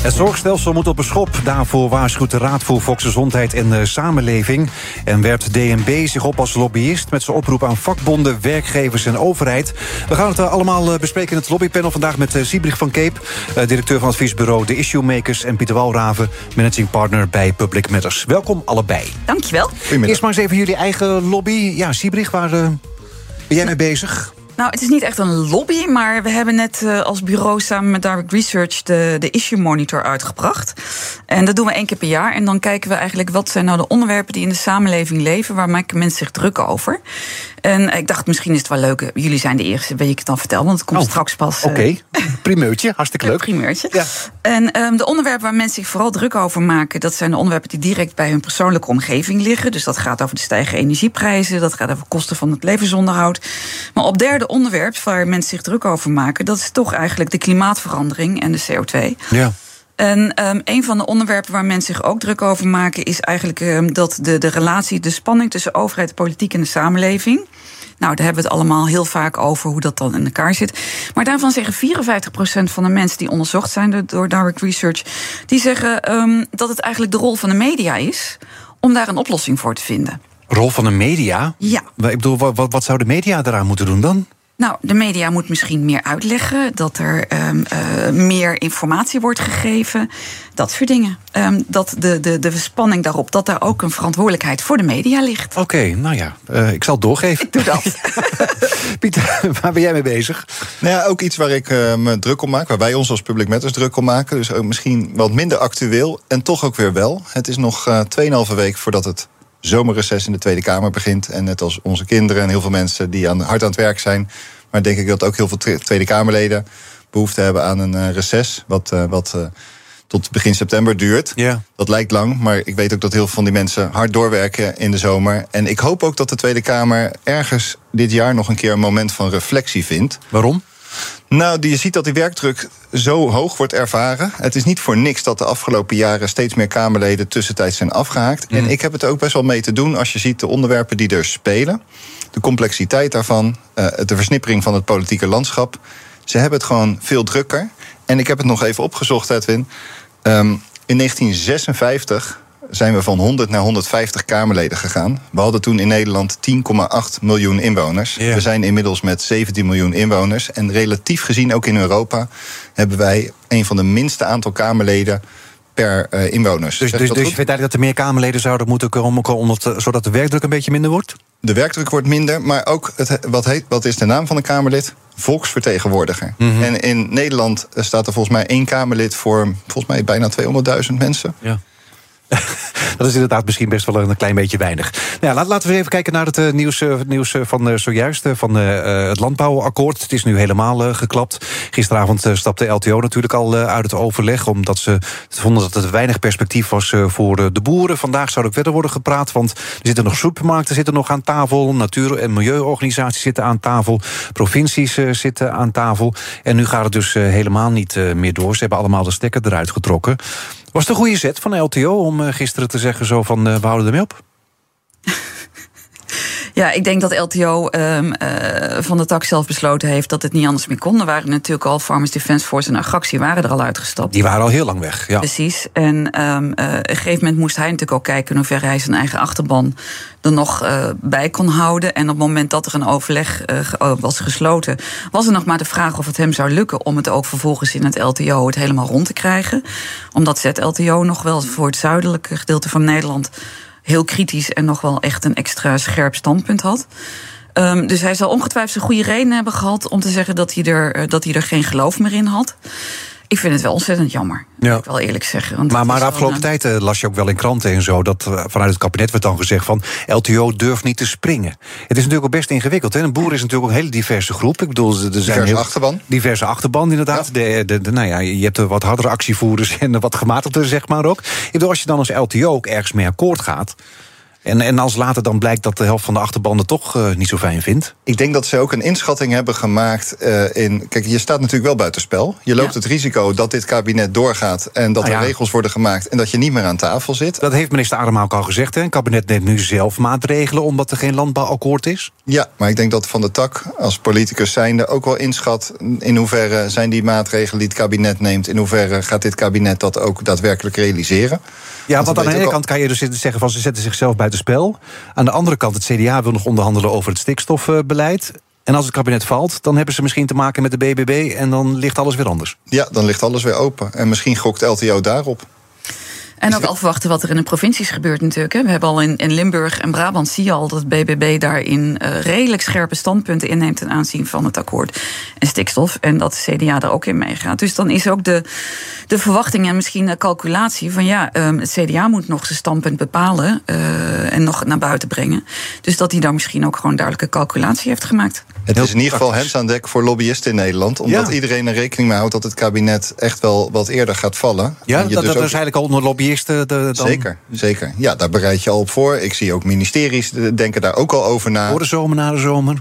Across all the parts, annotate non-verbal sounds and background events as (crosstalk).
Het zorgstelsel moet op een schop. Daarvoor waarschuwt de Raad voor Volksgezondheid en de Samenleving. En werpt DNB zich op als lobbyist... met zijn oproep aan vakbonden, werkgevers en overheid. We gaan het eh, allemaal eh, bespreken in het lobbypanel. Vandaag met eh, Siebrich van Keep, directeur van adviesbureau The Issue Makers... en Pieter Walraven, managing partner bij Public Matters. Welkom allebei. Dankjewel. Eerst maar eens even jullie eigen lobby. Ja, Siebrich, waar ben jij mee bezig? Nou, het is niet echt een lobby, maar we hebben net uh, als bureau samen met Direct Research de, de Issue Monitor uitgebracht. En dat doen we één keer per jaar. En dan kijken we eigenlijk wat zijn nou de onderwerpen die in de samenleving leven, waar maken mensen zich druk over. En ik dacht, misschien is het wel leuk. Jullie zijn de eerste, weet ik het dan vertellen, want het komt oh, straks pas. Oké, okay. primeurtje, hartstikke leuk. primeurtje. Ja. En um, de onderwerpen waar mensen zich vooral druk over maken, dat zijn de onderwerpen die direct bij hun persoonlijke omgeving liggen. Dus dat gaat over de stijgende energieprijzen, dat gaat over kosten van het levensonderhoud. Maar op derde onderwerp waar mensen zich druk over maken, dat is toch eigenlijk de klimaatverandering en de CO2. Ja. En um, een van de onderwerpen waar mensen zich ook druk over maken, is eigenlijk um, dat de, de relatie, de spanning tussen overheid, politiek en de samenleving. Nou, daar hebben we het allemaal heel vaak over hoe dat dan in elkaar zit. Maar daarvan zeggen 54% van de mensen die onderzocht zijn door Direct Research, die zeggen um, dat het eigenlijk de rol van de media is om daar een oplossing voor te vinden. Rol van de media? Ja. Ik bedoel, wat, wat zou de media eraan moeten doen dan? Nou, de media moet misschien meer uitleggen dat er um, uh, meer informatie wordt gegeven. Dat soort dingen. Um, dat de, de, de spanning daarop, dat daar ook een verantwoordelijkheid voor de media ligt. Oké, okay, nou ja, uh, ik zal het doorgeven. Ik doe dat. (laughs) Pieter, waar ben jij mee bezig? Nou ja, ook iets waar ik uh, me druk om maak, waar wij ons als Public Matters druk om maken. Dus ook misschien wat minder actueel en toch ook weer wel. Het is nog uh, 2,5 week voordat het zomerreces in de Tweede Kamer begint. En net als onze kinderen en heel veel mensen die aan, hard aan het werk zijn. Maar denk ik dat ook heel veel Tweede Kamerleden behoefte hebben aan een uh, reces. Wat, uh, wat uh, tot begin september duurt. Yeah. Dat lijkt lang, maar ik weet ook dat heel veel van die mensen hard doorwerken in de zomer. En ik hoop ook dat de Tweede Kamer ergens dit jaar nog een keer een moment van reflectie vindt. Waarom? Nou, je ziet dat die werkdruk zo hoog wordt ervaren. Het is niet voor niks dat de afgelopen jaren steeds meer Kamerleden tussentijds zijn afgehaakt. Mm. En ik heb het ook best wel mee te doen als je ziet de onderwerpen die er spelen. De complexiteit daarvan, uh, de versnippering van het politieke landschap. Ze hebben het gewoon veel drukker. En ik heb het nog even opgezocht, Edwin. Um, in 1956 zijn we van 100 naar 150 Kamerleden gegaan. We hadden toen in Nederland 10,8 miljoen inwoners. We zijn inmiddels met 17 miljoen inwoners. En relatief gezien, ook in Europa, hebben wij een van de minste aantal Kamerleden per uh, inwoners. Dus, dus, dus je vindt eigenlijk dat er meer Kamerleden zouden moeten komen, omdat, zodat de werkdruk een beetje minder wordt? De werkdruk wordt minder, maar ook het, wat, heet, wat is de naam van een Kamerlid? Volksvertegenwoordiger. Mhm. Mm -hmm. En in Nederland staat er volgens mij één Kamerlid voor volgens mij bijna 200.000 mensen. Ja. (laughs) dat is inderdaad misschien best wel een klein beetje weinig. Nou ja, laten we even kijken naar het uh, nieuws, uh, nieuws van uh, zojuist. van het landbouwakkoord. Het is nu helemaal geklapt. Gisteravond stapte LTO natuurlijk al uit het overleg. Omdat ze vonden dat het weinig perspectief was voor de boeren. Vandaag zou er verder worden gepraat. Want er zitten nog supermarkten zitten nog aan tafel. Natuur- en milieuorganisaties zitten aan tafel. Provincies zitten aan tafel. En nu gaat het dus helemaal niet meer door. Ze hebben allemaal de stekker eruit getrokken. Was het een goede zet van LTO om uh, gisteren te zeggen zo van uh, we houden ermee op? (laughs) Ja, ik denk dat LTO um, uh, van de tak zelf besloten heeft dat het niet anders meer kon. Er waren natuurlijk al Farmers Defence Force en Agractie waren er al uitgestapt. Die waren al heel lang weg, ja. Precies. En um, uh, op een gegeven moment moest hij natuurlijk ook kijken in hoeverre hij zijn eigen achterban er nog uh, bij kon houden. En op het moment dat er een overleg was gesloten, was er nog maar de vraag of het hem zou lukken om het ook vervolgens in het LTO het helemaal rond te krijgen. Omdat zet LTO nog wel voor het zuidelijke gedeelte van Nederland heel kritisch en nog wel echt een extra scherp standpunt had. Um, dus hij zal ongetwijfeld een goede reden hebben gehad om te zeggen dat hij er, dat hij er geen geloof meer in had. Ik vind het wel ontzettend jammer, ja. moet ik wel eerlijk zeggen. Want maar maar de afgelopen een... tijd uh, las je ook wel in kranten en zo... dat uh, vanuit het kabinet werd dan gezegd van... LTO durft niet te springen. Het is natuurlijk ook best ingewikkeld. Hè? Een boer is natuurlijk ook een hele diverse groep. Ik bedoel, er zijn diverse heel, achterban. Diverse achterban, inderdaad. Ja. De, de, de, nou ja, je hebt wat hardere actievoerders (laughs) en wat gematigder, zeg maar ook. Ik bedoel, als je dan als LTO ook ergens mee akkoord gaat... En, en als later dan blijkt dat de helft van de achterbanden toch uh, niet zo fijn vindt? Ik denk dat ze ook een inschatting hebben gemaakt uh, in... Kijk, je staat natuurlijk wel buitenspel. Je loopt ja. het risico dat dit kabinet doorgaat... en dat Nou er ja. regels worden gemaakt en dat je niet meer aan tafel zit. Dat heeft minister Adema ook al gezegd. Hè? Het kabinet neemt nu zelf maatregelen omdat er geen landbouwakkoord is. Ja, maar ik denk dat Van de Tak als politicus zijnde ook wel inschat... in hoeverre zijn die maatregelen die het kabinet neemt... in hoeverre gaat dit kabinet dat ook daadwerkelijk realiseren. Ja, want aan de ene kant kan je dus zeggen van ze zetten zichzelf buitenspel. Aan de andere kant, het CDA wil nog onderhandelen over het stikstofbeleid. En als het kabinet valt, dan hebben ze misschien te maken met de BBB en dan ligt alles weer anders. Ja, dan ligt alles weer open. En misschien gokt LTO daarop. En ook afwachten wat er in de provincies gebeurt natuurlijk. Hè. We hebben al in, in Limburg en Brabant zie je al dat BBB daarin uh, redelijk scherpe standpunten inneemt ten aanzien van het akkoord en stikstof. En dat de CDA daar ook in meegaat. Dus dan is ook de, de verwachting en misschien de calculatie van ja, um, het CDA moet nog zijn standpunt bepalen uh, en nog naar buiten brengen. Dus dat hij daar misschien ook gewoon duidelijke calculatie heeft gemaakt. Het is in ieder geval hens aan dek voor lobbyisten in Nederland. Omdat ja. iedereen er rekening mee houdt dat het kabinet echt wel wat eerder gaat vallen. Ja, dat, dus dat is eigenlijk al onder lobbyisten. De, dan... Zeker, zeker. Ja, daar bereid je al op voor. Ik zie ook ministeries denken daar ook al over na. Voor de zomer, na de zomer.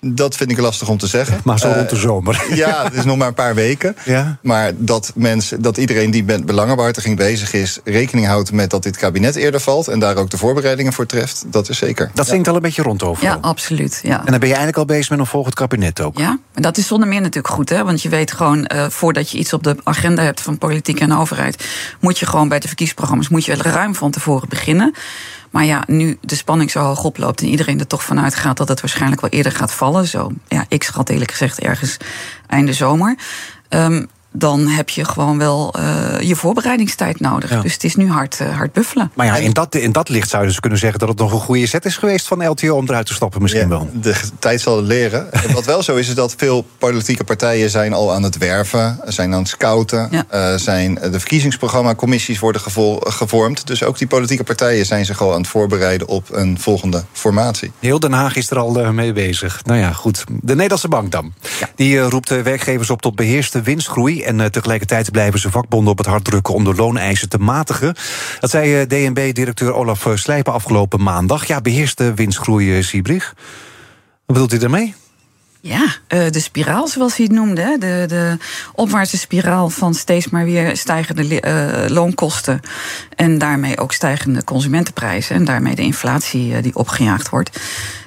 Dat vind ik lastig om te zeggen. Maar zo uh, rond de zomer. (laughs) Ja, het is nog maar een paar weken. Ja. Maar dat, mensen, dat iedereen die met belangenbehartiging bezig is... rekening houdt met dat dit kabinet eerder valt... en daar ook de voorbereidingen voor treft, dat is zeker. Dat zingt ja. al een beetje rond over. Ja, absoluut. Ja. En dan ben je eigenlijk al bezig met een volgend kabinet ook. Ja, en dat is zonder meer natuurlijk goed. Hè? Want je weet gewoon, uh, voordat je iets op de agenda hebt... van politiek en overheid... moet je gewoon bij de verkiezingsprogramma's... moet je ruim van tevoren beginnen... Maar ja, nu de spanning zo hoog oploopt en iedereen er toch vanuit gaat dat het waarschijnlijk wel eerder gaat vallen. Zo, ja, ik schat eerlijk gezegd ergens einde zomer. Um, dan heb je gewoon wel uh, je voorbereidingstijd nodig. Ja. Dus het is nu hard, uh, hard buffelen. Maar ja, in dat, in dat licht zou je dus kunnen zeggen dat het nog een goede zet is geweest van LTO om eruit te stappen, misschien ja, wel. De tijd zal het leren. (laughs) Wat wel zo is, is dat veel politieke partijen zijn al aan het werven, zijn aan het scouten, ja. uh, zijn de verkiezingsprogramma-commissies worden gevormd. Dus ook die politieke partijen zijn zich al aan het voorbereiden op een volgende formatie. Heel Den Haag is er al mee bezig. Nou ja, goed. De Nederlandse Bank dan. Ja. Die uh, roept werkgevers op tot beheerste winstgroei. En uh, tegelijkertijd blijven ze vakbonden op het hart drukken om de looneisen te matigen. Dat zei DNB-directeur Olaf Slijpen afgelopen maandag. Ja, beheerste winstgroei, Siebrich. Wat bedoelt u daarmee? Ja, de spiraal zoals hij het noemde. De, de opwaartse spiraal van steeds maar weer stijgende loonkosten. En daarmee ook stijgende consumentenprijzen. En daarmee de inflatie die opgejaagd wordt.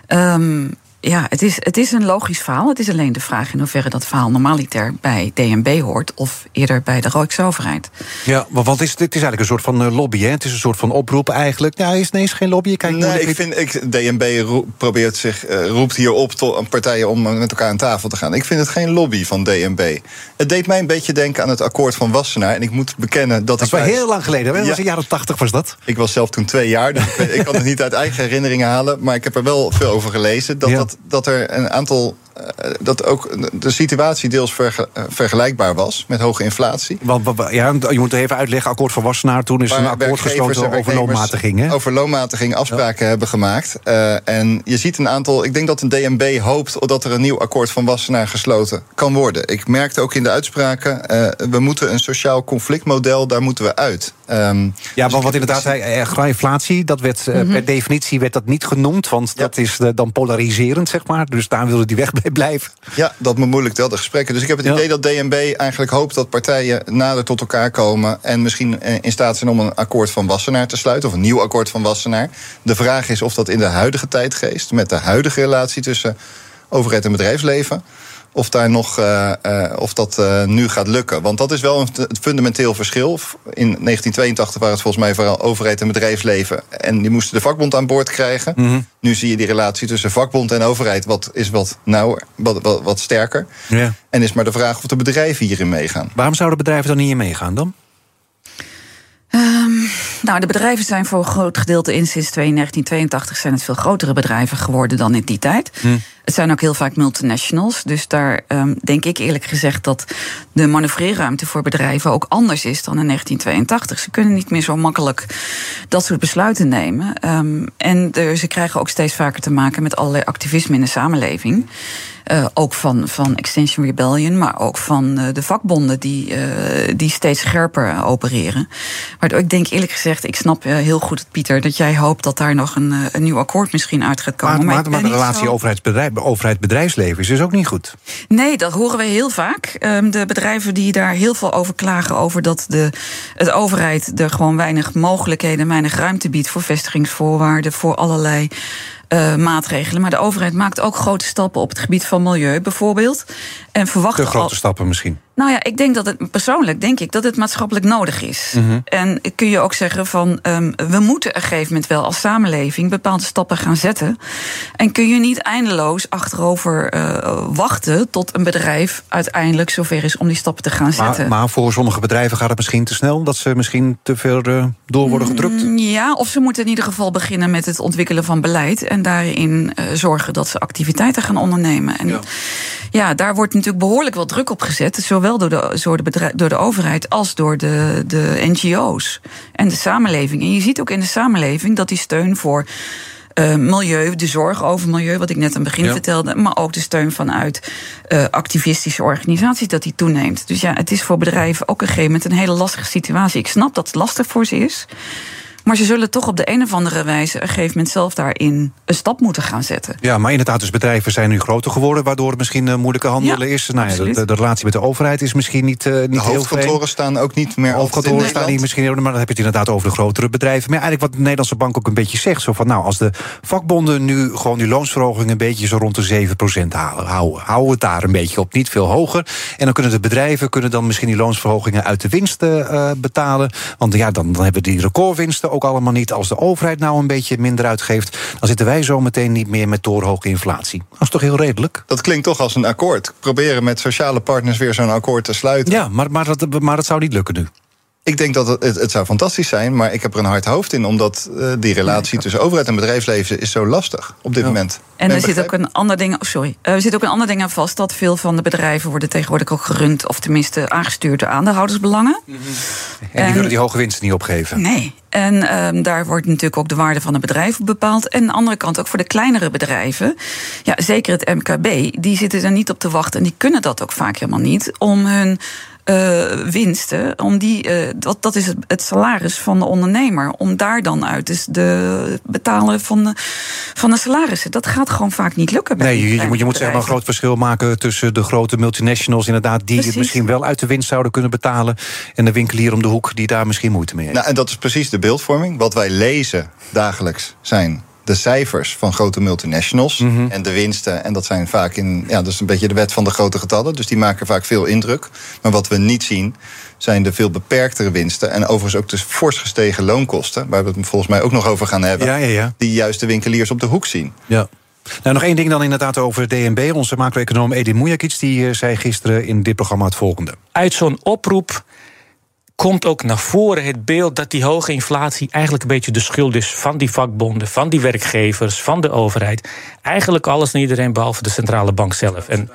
Um, ja, het is, het is een logisch verhaal. Het is alleen de vraag in hoeverre dat verhaal normaliter bij DNB hoort... of eerder bij de Rijksoverheid. Ja, maar want het is, het is eigenlijk een soort van uh, lobby, hè? Het is een soort van oproep eigenlijk. Ja, is nee, is geen lobby. Kijk, nee, ik vind, ik, DNB roep, probeert zich, uh, roept hier op tot partijen om met elkaar aan tafel te gaan. Ik vind het geen lobby van DNB. Het deed mij een beetje denken aan het akkoord van Wassenaar. En ik moet bekennen dat... Dat is wel heel lang geleden, hè? Was in de jaren tachtig was dat. Ik was zelf toen twee jaar, dus ik kan het niet uit eigen herinneringen halen. Maar ik heb er wel veel over gelezen. Dat, ja. dat dat er een aantal. Uh, dat ook de situatie deels verge, uh, vergelijkbaar was met hoge inflatie. Want, ja, je moet even uitleggen: akkoord van Wassenaar. Toen is Waar een akkoord gesloten over loonmatiging. Hè? Over loonmatiging afspraken ja. hebben gemaakt. Uh, en je ziet een aantal. Ik denk dat een DNB hoopt dat er een nieuw akkoord van Wassenaar gesloten kan worden. Ik merkte ook in de uitspraken: we moeten een sociaal conflictmodel, daar moeten we uit. Um, ja, dus want wat inderdaad, erg inflatie, dat werd mm -hmm. per definitie werd dat niet genoemd, want ja. dat is dan polariserend, zeg maar. Dus daar wilden die weg blijven. (laughs) Ja, dat bemoeilijkt wel de gesprekken. Dus ik heb het ja. idee dat DNB eigenlijk hoopt dat partijen nader tot elkaar komen en misschien in staat zijn om een akkoord van Wassenaar te sluiten, of een nieuw akkoord van Wassenaar. De vraag is of dat in de huidige tijdgeest, met de huidige relatie tussen overheid en bedrijfsleven, of, daar nog, uh, uh, of dat uh, nu gaat lukken. Want dat is wel een fundamenteel verschil. In 1982 waren het volgens mij vooral overheid en bedrijfsleven. En die moesten de vakbond aan boord krijgen. Mm -hmm. Nu zie je die relatie tussen vakbond en overheid wat, is wat nauwer, wat, wat, wat sterker. Ja. En is maar de vraag of de bedrijven hierin meegaan. Waarom zouden bedrijven dan niet in meegaan dan? Um, nou, de bedrijven zijn voor een groot gedeelte in sinds 1982 zijn het veel grotere bedrijven geworden dan in die tijd. Hm. Het zijn ook heel vaak multinationals. Dus daar um, denk ik eerlijk gezegd dat de manoeuvreerruimte voor bedrijven ook anders is dan in 1982. Ze kunnen niet meer zo makkelijk dat soort besluiten nemen. Um, en de, ze krijgen ook steeds vaker te maken met allerlei activisme in de samenleving. Uh, ook van, van Extinction Rebellion, maar ook van uh, de vakbonden die, uh, die steeds scherper opereren. Waardoor ik denk eerlijk gezegd, ik snap heel goed, Pieter, dat jij hoopt dat daar nog een, een nieuw akkoord misschien uit gaat komen. Maar, maar, maar de relatie zo... overheidsbedrijf, overheid-bedrijfsleven is dus ook niet goed. Nee, dat horen we heel vaak. Um, de bedrijven die daar heel veel over klagen, over dat de het overheid er gewoon weinig mogelijkheden, weinig ruimte biedt voor vestigingsvoorwaarden, voor allerlei uh, maatregelen. Maar de overheid maakt ook grote stappen op het gebied van milieu bijvoorbeeld. En verwacht Te grote al... stappen misschien. Nou ja, ik denk dat het persoonlijk denk ik dat het maatschappelijk nodig is. Mm -hmm. En kun je ook zeggen van um, we moeten op een gegeven moment wel als samenleving bepaalde stappen gaan zetten. En kun je niet eindeloos achterover uh, wachten tot een bedrijf uiteindelijk zover is om die stappen te gaan zetten. Maar, maar voor sommige bedrijven gaat het misschien te snel, dat ze misschien te veel uh, door worden gedrukt. Mm, ja, of ze moeten in ieder geval beginnen met het ontwikkelen van beleid en daarin uh, zorgen dat ze activiteiten gaan ondernemen. En ja. ja, daar wordt natuurlijk behoorlijk wel druk op gezet, zowel door de, door de, bedrijf, door de overheid als door de, de NGO's en de samenleving. En je ziet ook in de samenleving dat die steun voor uh, milieu, de zorg over milieu, wat ik net aan het begin ja. vertelde, maar ook de steun vanuit uh, activistische organisaties, dat die toeneemt. Dus ja, het is voor bedrijven ook een gegeven moment een hele lastige situatie. Ik snap dat het lastig voor ze is. Maar ze zullen toch op de een of andere wijze een gegeven moment zelf daarin een stap moeten gaan zetten. Ja, maar inderdaad, dus bedrijven zijn nu groter geworden, waardoor het misschien uh, moeilijke handelen ja, is. Nou ja, de, de, relatie met de overheid is misschien niet, uh, niet de heel hoofdkantoren staan ook niet meer. Hoofdkantoren staan niet misschien, maar dan heb je het inderdaad over de grotere bedrijven. Maar eigenlijk wat de Nederlandse bank ook een beetje zegt, zo van nou, als de vakbonden nu gewoon die loonsverhoging een beetje zo rond de 7% halen, houden, houden het daar een beetje op, niet veel hoger. En dan kunnen de bedrijven kunnen dan misschien die loonsverhogingen uit de winsten uh, betalen. Want ja, dan, dan hebben die recordwinsten ook allemaal niet. Als de overheid nou een beetje minder uitgeeft, dan zitten wij zo meteen niet meer met torenhoge inflatie. Dat is toch heel redelijk? Dat klinkt toch als een akkoord. Proberen met sociale partners weer zo'n akkoord te sluiten. Ja, maar, maar, dat, maar dat zou niet lukken nu. Ik denk dat het, het, zou fantastisch zijn, maar ik heb er een hard hoofd in, omdat uh, die relatie nee, tussen overheid en bedrijfsleven is zo lastig op dit ja. moment. En er zit ook een ander ding. Oh, sorry. Uh, er zit ook een ander ding aan vast dat veel van de bedrijven worden tegenwoordig ook gerund, of tenminste aangestuurd door aandeelhoudersbelangen. Mm -hmm. En die en, willen die hoge winsten niet opgeven. Nee. En um, daar wordt natuurlijk ook de waarde van het bedrijf bepaald. En aan de andere kant ook voor de kleinere bedrijven. Ja, zeker het MKB, die zitten er niet op te wachten. En die kunnen dat ook vaak helemaal niet. Om hun uh, winsten, om die, uh, dat, dat is het, het, salaris van de ondernemer, om daar dan uit dus de betalen van de, van de salarissen. Dat gaat gewoon vaak niet lukken. nee, je, je, moet, je moet zeg maar een groot verschil maken tussen de grote multinationals, inderdaad, die Precies. het misschien wel uit de winst zouden kunnen betalen, en de winkelier om de hoek die daar misschien moeite mee heeft. Nou, en dat is precies de beeldvorming. Wat wij lezen dagelijks zijn de cijfers van grote multinationals mm -hmm. en de winsten. En dat zijn vaak in, ja, dat is een beetje de wet van de grote getallen. Dus die maken vaak veel indruk. Maar wat we niet zien, zijn de veel beperktere winsten. En overigens ook de fors gestegen loonkosten, waar we het volgens mij ook nog over gaan hebben. Ja, ja, ja. Die juist de winkeliers op de hoek zien. Ja. Nou, nog één ding dan inderdaad over DNB. Onze macro-econoom Edin Mujakic die uh, zei gisteren in dit programma het volgende. Uit zo'n oproep komt ook naar voren het beeld dat die hoge inflatie eigenlijk een beetje de schuld is van die vakbonden, van die werkgevers, van de overheid. Eigenlijk alles en iedereen behalve de centrale bank zelf. En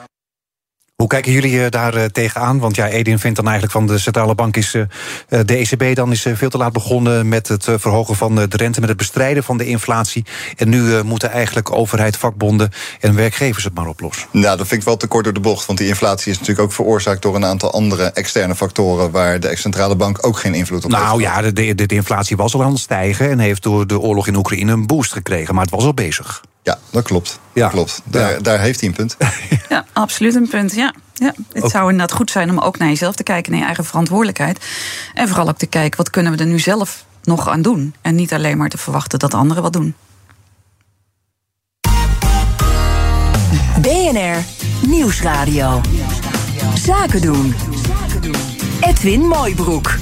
hoe kijken jullie daar uh, tegenaan? Want ja, Edin vindt dan eigenlijk van de centrale bank is uh, de ECB dan is veel te laat begonnen met het verhogen van de rente, met het bestrijden van de inflatie. En nu moeten eigenlijk overheid, vakbonden en werkgevers het maar oplossen. Nou, dat vind ik wel te kort door de bocht. Want die inflatie is natuurlijk ook veroorzaakt door een aantal andere externe factoren waar de centrale bank ook geen invloed op nou, heeft. Nou ja, de, de, de inflatie was al aan het stijgen en heeft door de oorlog in Oekraïne een boost gekregen, maar het was al bezig. Ja, dat klopt. Ja. Dat klopt. Daar, ja. daar heeft hij een punt. (laughs) Ja, absoluut een punt. Ja. Ja, het ook. zou inderdaad goed zijn om ook naar jezelf te kijken, naar je eigen verantwoordelijkheid. En vooral ook te kijken, wat kunnen we er nu zelf nog aan doen? En niet alleen maar te verwachten dat anderen wat doen. BNR Nieuwsradio. Zaken doen. Edwin Mooibroek.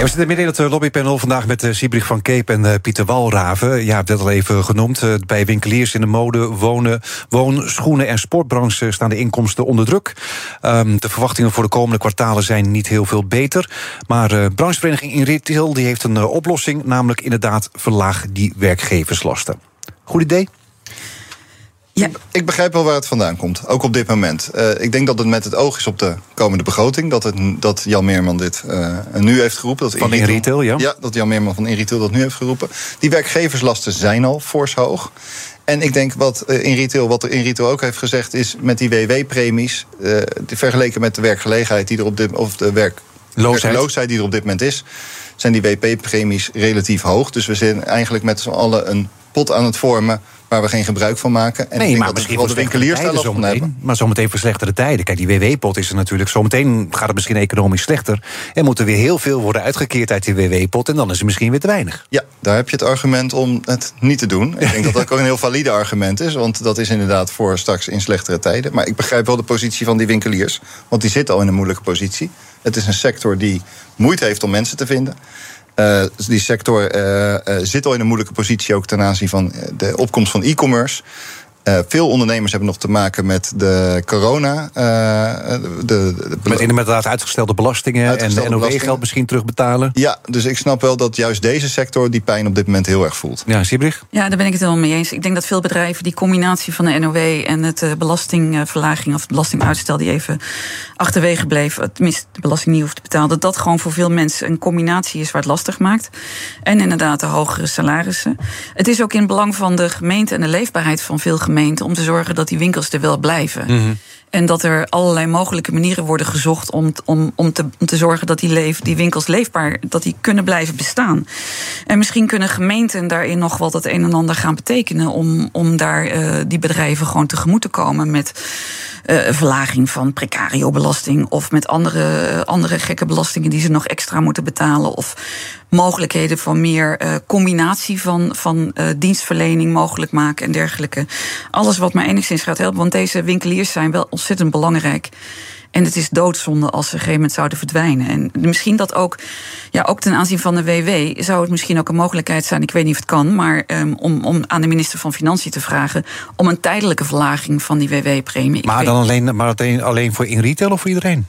We zitten midden in het lobbypanel vandaag met uh, Siebrich van Keep en uh, Pieter Walraven. Ja, heb dat al even genoemd. Bij winkeliers in de mode, wonen, woon, schoenen en sportbranche staan de inkomsten onder druk. Um, de verwachtingen voor de komende kwartalen zijn niet heel veel beter. Maar branchevereniging in retail die heeft een oplossing, namelijk inderdaad verlaag die werkgeverslasten. Goed idee? Ja. Ik begrijp wel waar het vandaan komt, ook op dit moment. Eh, ik denk dat het met het oog is op de komende begroting. Dat, het, dat Jan Meerman dit uh, nu heeft geroepen. Dat van In Retail, ja? Ja, dat Jan Meerman van In Retail dat nu heeft geroepen. Die werkgeverslasten zijn al fors hoog. En ik denk wat uh, in retail, wat er in retail ook heeft gezegd, is met die WW-premies, vergeleken met de werkgelegenheid die er op dit of de werkloosheid die er op dit moment is, zijn die WP-premies relatief hoog. Dus we zijn eigenlijk met z'n allen een pot aan het vormen waar we geen gebruik van maken. En nee, maar misschien wel de winkeliers daar hebben. Maar zometeen verslechterde tijden. Kijk, die WW-pot is er natuurlijk. Zometeen gaat het misschien economisch slechter. En moet er weer heel veel worden uitgekeerd uit die WW-pot. En dan is er misschien weer te weinig. Ja, daar heb je het argument om het niet te doen. Ik denk dat dat ook een heel valide argument is. Want dat is inderdaad voor straks in slechtere tijden. Maar ik begrijp wel de positie van die winkeliers. Want die zitten al in een moeilijke positie. Het is een sector die moeite heeft om mensen te vinden. Uh, die sector uh, uh, zit al in een moeilijke positie ook ten aanzien van de opkomst van e-commerce. Uh, veel ondernemers hebben nog te maken met de corona. Uh, de, de, met inderdaad uitgestelde belastingen uitgestelde en NOW-geld misschien terugbetalen. Ja, dus ik snap wel dat juist deze sector die pijn op dit moment heel erg voelt. Ja, Siebrich? Ja, daar ben ik het helemaal mee eens. Ik denk dat veel bedrijven die combinatie van de NOW en het belastingverlaging of het belastinguitstel die even achterwege bleef, tenminste de belasting niet hoeft te betalen, dat dat gewoon voor veel mensen een combinatie is waar het lastig maakt. En inderdaad de hogere salarissen. Het is ook in belang van de gemeente en de leefbaarheid van veel gemeenten om te zorgen dat die winkels er wel blijven. Mm en dat er allerlei mogelijke manieren worden gezocht om, om, om, te, om te zorgen dat die, leef, die winkels leefbaar dat die kunnen blijven bestaan. En misschien kunnen gemeenten daarin nog wat het een en ander gaan betekenen om, om daar uh, die bedrijven gewoon tegemoet te komen met uh, verlaging van precario-belasting of met andere, andere gekke belastingen die ze nog extra moeten betalen. Of mogelijkheden van meer uh, combinatie van, van uh, dienstverlening mogelijk maken en dergelijke. Alles wat maar enigszins gaat helpen. Want deze winkeliers zijn wel ontzettend belangrijk. En het is doodzonde als ze op een gegeven moment zouden verdwijnen. En misschien dat ook, ja, ook ten aanzien van de WW, zou het misschien ook een mogelijkheid zijn, ik weet niet of het kan, maar um, om, om aan de minister van Financiën te vragen om een tijdelijke verlaging van die WW-premie. Maar dan alleen, maar alleen voor in retail of voor iedereen?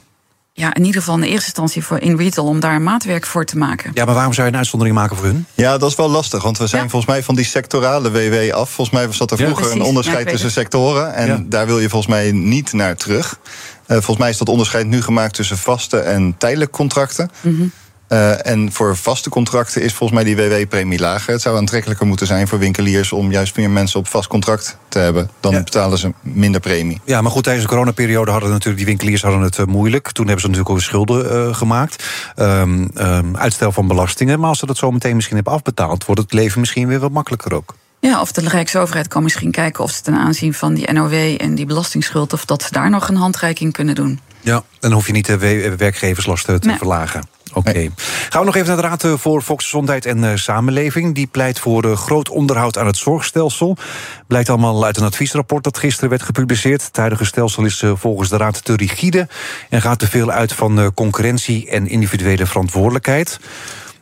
Ja, in ieder geval in de eerste instantie voor in retail om daar een maatwerk voor te maken. Ja, maar waarom zou je een uitzondering maken voor hun? Ja, dat is wel lastig, want we zijn volgens mij van die sectorale WW af. Volgens mij was dat er vroeger een onderscheid tussen sectoren en daar wil je volgens mij niet naar terug. Uh, volgens mij is dat onderscheid nu gemaakt tussen vaste en tijdelijke contracten. Mm -hmm. Uh, en voor vaste contracten is volgens mij die WW-premie lager. Het zou aantrekkelijker moeten zijn voor winkeliers om juist meer mensen op vast contract te hebben. Dan ja. betalen ze minder premie. Ja, maar goed, tijdens de coronaperiode hadden natuurlijk die winkeliers hadden het uh, moeilijk. Toen hebben ze natuurlijk ook schulden uh, gemaakt. Um, um, uitstel van belastingen. Maar als ze dat zo meteen misschien hebben afbetaald, wordt het leven misschien weer wat makkelijker ook. Ja, of de Rijksoverheid kan misschien kijken of ze ten aanzien van die NOW en die belastingsschuld, of dat ze daar nog een handreiking kunnen doen. Ja, dan hoef je niet de werkgeverslasten te nee. verlagen. Oké. Gaan we nog even naar de Raad voor Volksgezondheid en uh, Samenleving. Die pleit voor uh, groot onderhoud aan het zorgstelsel. Blijkt allemaal uit een adviesrapport dat gisteren werd gepubliceerd. Het huidige stelsel is volgens de Raad te rigide... en gaat te veel uit van concurrentie en individuele verantwoordelijkheid.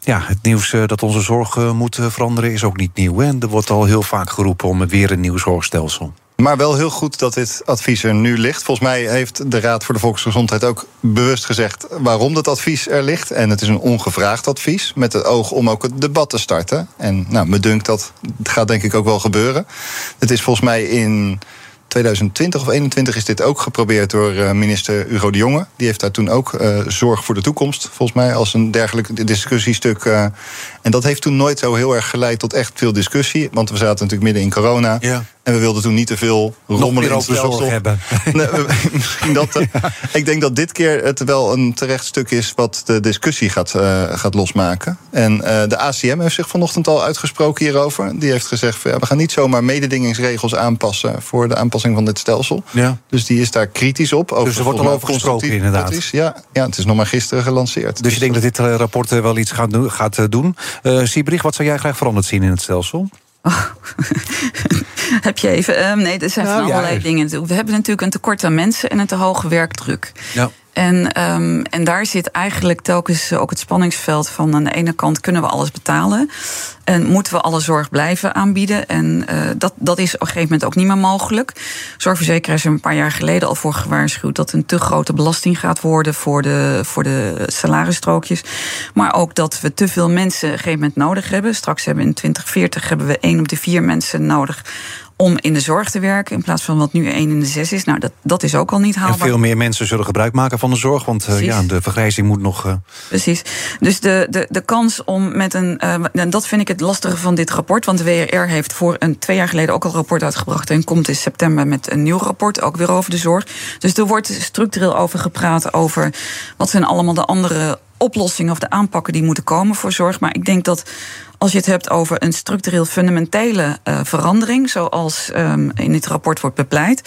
Ja, het nieuws dat onze zorg moet veranderen is ook niet nieuw. Hè? Er wordt al heel vaak geroepen om weer een nieuw zorgstelsel. Maar wel heel goed dat dit advies er nu ligt. Volgens mij heeft de Raad voor de Volksgezondheid ook bewust gezegd waarom dat advies er ligt. En het is een ongevraagd advies met het oog om ook het debat te starten. En nou, me dunkt dat gaat denk ik ook wel gebeuren. Het is volgens mij in 2020 of 2021 is dit ook geprobeerd door uh, minister Hugo de Jonge. Die heeft daar toen ook uh, zorg voor de toekomst, volgens mij, als een dergelijk discussiestuk. Uh, en dat heeft toen nooit zo heel erg geleid tot echt veel discussie. Want we zaten natuurlijk midden in corona. Ja. En we wilden toen niet te veel rommelen in zorg hebben. (laughs) Nee, (laughs) misschien dat. (laughs) ik denk dat dit keer het wel een terecht stuk is wat de discussie gaat, gaat losmaken. En de ACM heeft zich vanochtend al uitgesproken hierover. Die heeft gezegd: ja, we gaan niet zomaar mededingingsregels aanpassen voor de aanpassing van dit stelsel. Ja. Dus die is daar kritisch op. Over dus er wordt al over gesproken, inderdaad. Ja, ja, het is nog maar gisteren gelanceerd. Dus je denkt dat dit rapport wel iets gaat doen? Gaat doen. Uh, Siebrich, wat zou jij graag veranderd zien in het stelsel? Oh. (laughs) Heb je even? Um, nee, er zijn nou, van allerlei ja. dingen. We hebben natuurlijk een tekort aan mensen en een te hoge werkdruk. Ja. En, um, en daar zit eigenlijk telkens ook het spanningsveld van aan de ene kant kunnen we alles betalen. En moeten we alle zorg blijven aanbieden? En uh, dat, dat is op een gegeven moment ook niet meer mogelijk. Zorgverzekeraars hebben een paar jaar geleden al voor gewaarschuwd dat een te grote belasting gaat worden voor de, voor de salarisstrookjes. Maar ook dat we te veel mensen op een gegeven moment nodig hebben. Straks hebben we in 2040 hebben we één op de vier mensen nodig om in de zorg te werken. In plaats van wat nu 1 in de 6 is. Nou, dat, dat is ook al niet haalbaar. En veel meer mensen zullen gebruik maken van de zorg. Want uh, ja, de vergrijzing moet nog. Uh... Precies. Dus de, de, de kans om met een. Uh, en dat vind ik het lastige van dit rapport. Want de WRR heeft voor een twee jaar geleden ook al een rapport uitgebracht. En komt in september met een nieuw rapport. Ook weer over de zorg. Dus er wordt structureel over gepraat. Over wat zijn allemaal de andere oplossingen of de aanpakken die moeten komen voor zorg. Maar ik denk dat als je het hebt over een structureel fundamentele uh, verandering, zoals um, in dit rapport wordt bepleit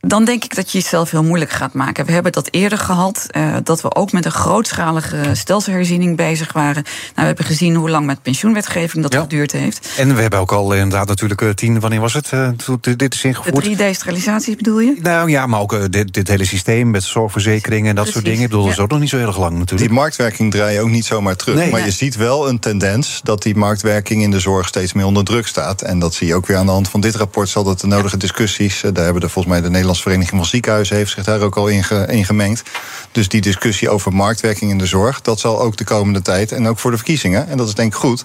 dan denk ik dat je jezelf heel moeilijk gaat maken. We hebben dat eerder gehad, uh, dat we ook met een grootschalige stelselherziening bezig waren. Nou, we hebben gezien hoe lang met pensioenwetgeving dat ja. geduurd heeft. En we hebben ook al inderdaad natuurlijk uh, tien, wanneer was het, uh, toen dit is ingevoerd? De 3D-sterilisatie bedoel je? Nou ja, maar ook dit, dit, hele systeem met zorgverzekeringen en dat Precies. soort dingen. Ik bedoel, dat is ook nog niet zo heel erg lang natuurlijk. Die marktwerking draai je ook niet zomaar terug. Nee. Maar je ziet wel een tendens dat die marktwerking in de zorg steeds meer onder druk staat. En dat zie je ook weer aan de hand van dit rapport. Zal dat de nodige discussies, daar hebben er volgens mij de Nederlandse Vereniging van Ziekenhuizen heeft zich daar ook al in, ge, in gemengd. Dus die discussie over marktwerking in de zorg, dat zal ook de komende tijd en ook voor de verkiezingen, en dat is denk ik goed.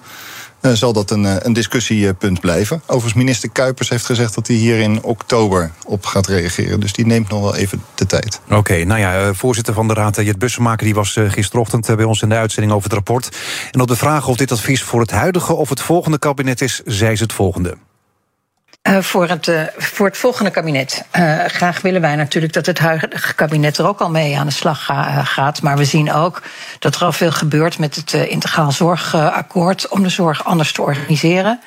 Uh, zal dat een, een discussiepunt blijven. Overigens, minister Kuipers heeft gezegd dat hij hier in oktober op gaat reageren. Dus die neemt nog wel even de tijd. Oké, nou ja, voorzitter van de Raad, Jet Bussemaker, die was gisterochtend bij ons in de uitzending over het rapport. En op de vraag of dit advies voor het huidige of het volgende kabinet is, zei ze het volgende. Uh, voor, het, uh, voor het volgende kabinet. Uh, graag willen wij natuurlijk dat het huidige kabinet er ook al mee aan de slag ga, gaat. Maar we zien ook dat er al veel gebeurt met het integraal zorgakkoord om de zorg anders te organiseren.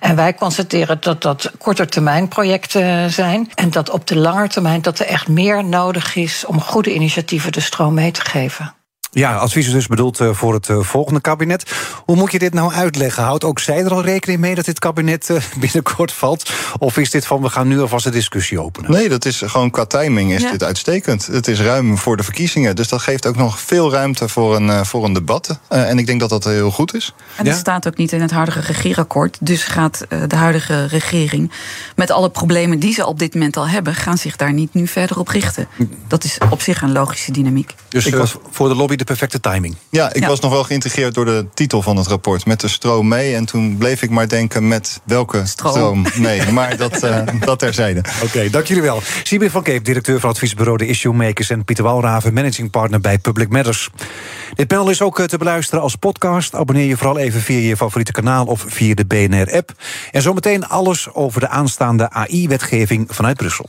En wij constateren dat dat kortertermijnprojecten zijn. En dat op de lange termijn dat er echt meer nodig is om goede initiatieven de stroom mee te geven. Ja, advies is dus bedoeld uh, voor het uh, volgende kabinet. Hoe moet je dit nou uitleggen? Houdt ook zij er al rekening mee dat dit kabinet uh, (laughs) binnenkort valt? Of is dit van we gaan nu alvast een discussie openen? Nee, dat is gewoon qua timing is ja. dit uitstekend. Het is ruim voor de verkiezingen. Dus dat geeft ook nog veel ruimte voor een, voor een debat. en ik denk dat dat heel goed is. En dat ja? staat ook niet in het huidige regeerakkoord. Dus gaat de huidige regering met alle problemen die ze op dit moment al hebben, gaan zich daar niet nu verder op richten. Dat is op zich een logische dynamiek. Dus was voor de lobby de perfecte timing. Ja, ik ja. was nog wel geïntegreerd door de titel van het rapport. Met de stroom mee. En toen bleef ik maar denken met welke stroom, stroom mee. (laughs) Maar dat, uh, dat terzijde. Oké, okay, dank jullie wel. Sibir van Keep, directeur van adviesbureau De Issue Makers... en Pieter Walraven, managing partner bij Public Matters. Dit panel is ook te beluisteren als podcast. Abonneer je vooral even via je favoriete kanaal of via de BNR-app. En zometeen alles over de aanstaande AI-wetgeving vanuit Brussel.